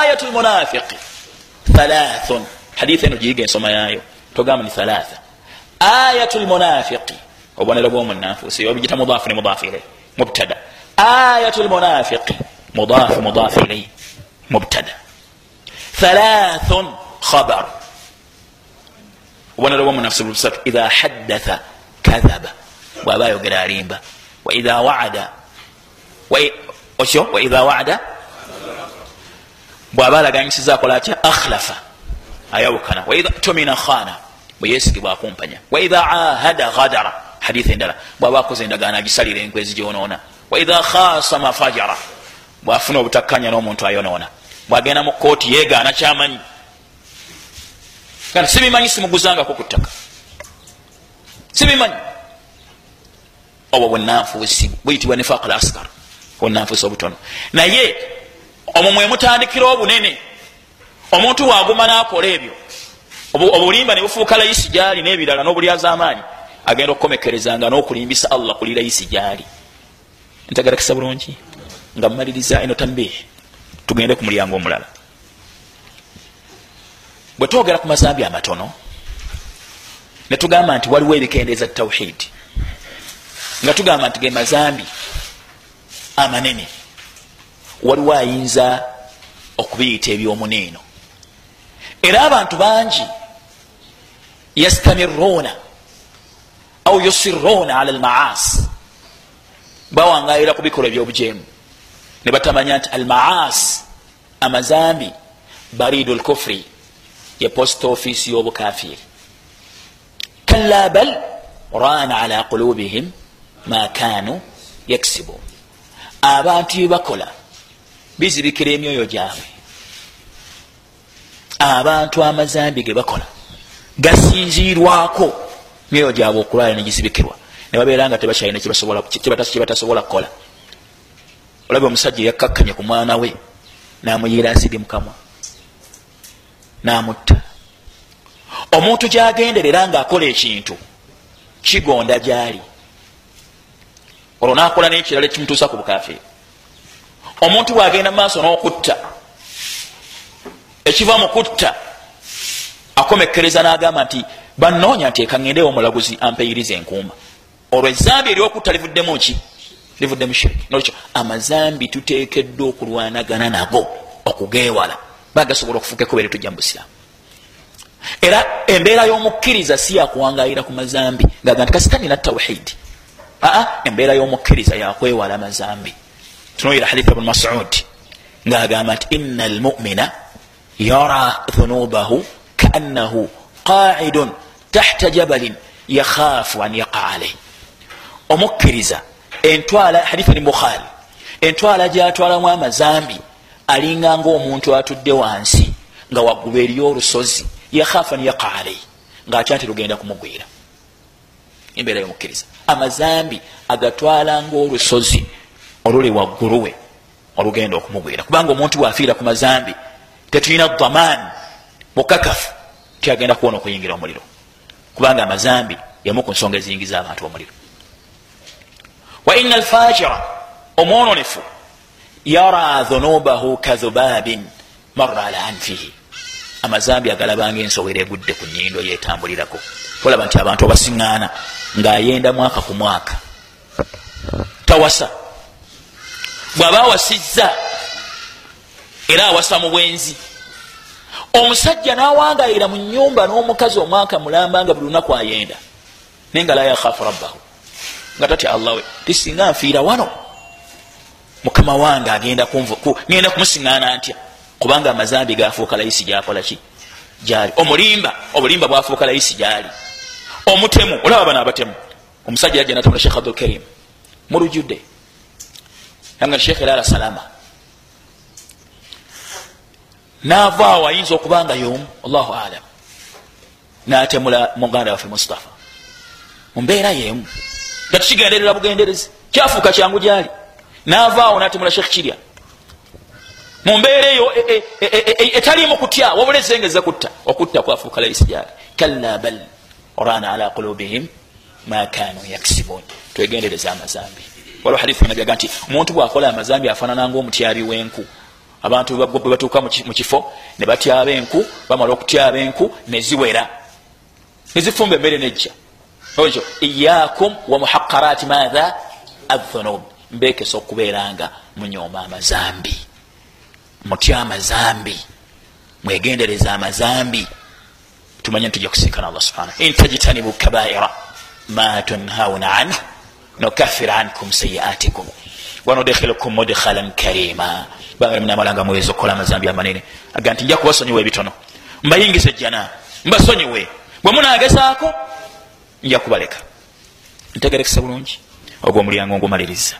ayatu lmunafiqi thalathun. Hadithi eno giyiga ensoma yayo. Togamba ni thalatha. Ayatu lmunafiqi obubonero bwomunafusi obigita mudafu ne mudafu ilai mubtada. Ayatu lmunafiqi mudafu mudafu ilai mubtada. Thalathun. Khabar. Obubonero bwomunafusi busatu idha haddatha kadhaba. Bwaba ayogera alimba. Waidha waada. Okyo waidha waada bwaba alaganyisiza akola atya? Akhlafa. Ayawukana. Waidha tumina khana. Bweyesigibwa akumpanya waidha ahada ghadara. Hadithi endala. Bwaba akoze endagaano agisalira enkwezi gyonoona. Waidha khasama fajara bwafuna obutakkanya n'omuntu ayonoona. Bwagenda mu kooti yegaana kyamanyi. Kati sibimanyi simuguzangako ku ttaka. Sibimanyi. Obwo bwenanfuusi buyitibwa nifaq laskar bwenanfuusi obutono. Naye omwo mwemutandikira obunene omuntu waguma nakola ebyo. Obulimba nebufuuka layisi gyali nebirala n'obulyazamaanyi agenda okukomekerezanga n'okulimbisa allah kuli layisi gyali. Ntagarakisa bulungi nga mumaliriza eno tambihi tugende ku mulyango omulala. Bwe twogera ku mazambi amatono netugamba nti waliwo ebikendeeza tawhidi nga tugamba nti ge mazambi amanene waliwo ayinza okubiyita ebyomuneeno. Era abantu bangi yastamiruuna au yusiruuna ala almaasi bawangayira ku bikolwa ebyobujeemu. Ne batamanya nti almaasi amazambi baridu lkufuri ye post office y'obukafiri kalla bal rana ala qulubihim ma kanu yakisibun abantu byebakola bizibikira emyoyo gyabwe. Abantu amazambi ge bakola gasinzirwako myoyo gyabwe okulwala negizibikirwa nebabeera nga tebakyalina kyebatasobola kukola. Olabye omusajja yakkakkanye ku mwana we namuyiira asidi mukamwa namutta. Omuntu gyagenderera ngaakola ekintu kigonda gyali. Olwo nakola nekirala ekimutuusa ku bukafiri omuntu bwagenda mumaaso n'okutta ekiva mu kutta akomekereza n'agamba nti banoonya nti ekaŋendewo omulaguzi ampeyiriza enkuuma. Olwo ezambi eryokutta livuddemu ki? Livuddemu shiriki. Nolwekyo amazambi tuteekeddwa okulwanagana nago okugeewala. Bagasobola okufuuka ekubeere tujja mu busiraamu. Era embeera y'omukkiriza si yakuwangayira ku mazambi. Ngaga nti kasitanina tawhidi. Aa embeera y'omukkiriza yakwewala mazambi tunoyira haditha ibn masud ngaagamba nti ina almumina yara dhunubahu kaannahu qaidun tahta jabalin yakhaafu an yaqa alaih omukkiriza entwala haditha ni bukhari entwala gyatwalamu amazambi alinganga omuntu atudde wansi nga waggulu eriyo olusozi yakhaafu an yaqa alaih ngaatya nti lugenda kumugwira embeera yomukkiriza amazambi agatwala ngaolusozi oluli waggulu we olugenda okumugwira. Kubanga omuntu bwafiira ku mazambi tetulina daman mukakafu tyagenda kuwona okuyingira omuliro. Kubanga amazambi yemu ku nsonga eziyingiza abantu omuliro. Wa ina alfajira omwononefu yara dhunubahu kadhubabin marra ala anfihi. Amazambi agalabanga ensowera egudde ku nyindo yetambulirako tolaba nti abantu abasiŋŋaana ng'ayenda mwaka ku mwaka. Tawasa bw'aba awasizza era awasa mu bwenzi. Omusajja n'awangayira mu nyumba n'omukazi omwaka mulamba nga buli lunaku ayenda. Naye nga la yakhafu rabbahu. Nga tatya allah we tisinga nfiira wano. Mukama wange agenda ngenda kumusiŋŋaana ntya? Kubanga amazambi gafuuka layisi gyakola ki? Gyali. Omulimba obulimba bwafuuka layisi gyali. Omutemu olaba bano abatemu omusajja yajja natamula shekh abdulkarim mulujudde yanga shekh elala salama. Naavaawo ayinza okuba nga yomu allahu alam natemula muganda waffe mustafa. Mumbeera yemu nga tukigenderera bugenderezi. Kyafuuka kyangu gyali naavaawo natemula shekh kirya mumbeera eyo etalimu kutya wabula ezengeza kutta okutta kwafuuka laisi gyali kalla bal orana ala qulubihim ma kanu yakisibun twegendereza amazambi waliwo hadithi nabyaga nti omuntu bwakola amazambi afaanana ngaomutyabi wenku. Abantu bwe batuuka mu kifo ne batyaba enku bamala okutyaba enku neziwera nezifumba emmere nejja. Ekyo iyakum wa muhaqarati matha athunub mbekesa okubeeranga munyooma amazambi mutya amazambi mwegendereza amazambi tumanye ntujja kusinkana allah subhana intajitanibu kabaira ma tunhauna anhu nukafir ankum sayiatikum wanudkhilukum mudkhalan karima banamalanga muweza okukola amazambi amanene aga nti nja kubasonyiwa ebitono mbayingiza ejjana mbasonyiwe bwe munagezaako nja kubaleka ntegerekesa bulungi ogwo omulyango ngumaliriza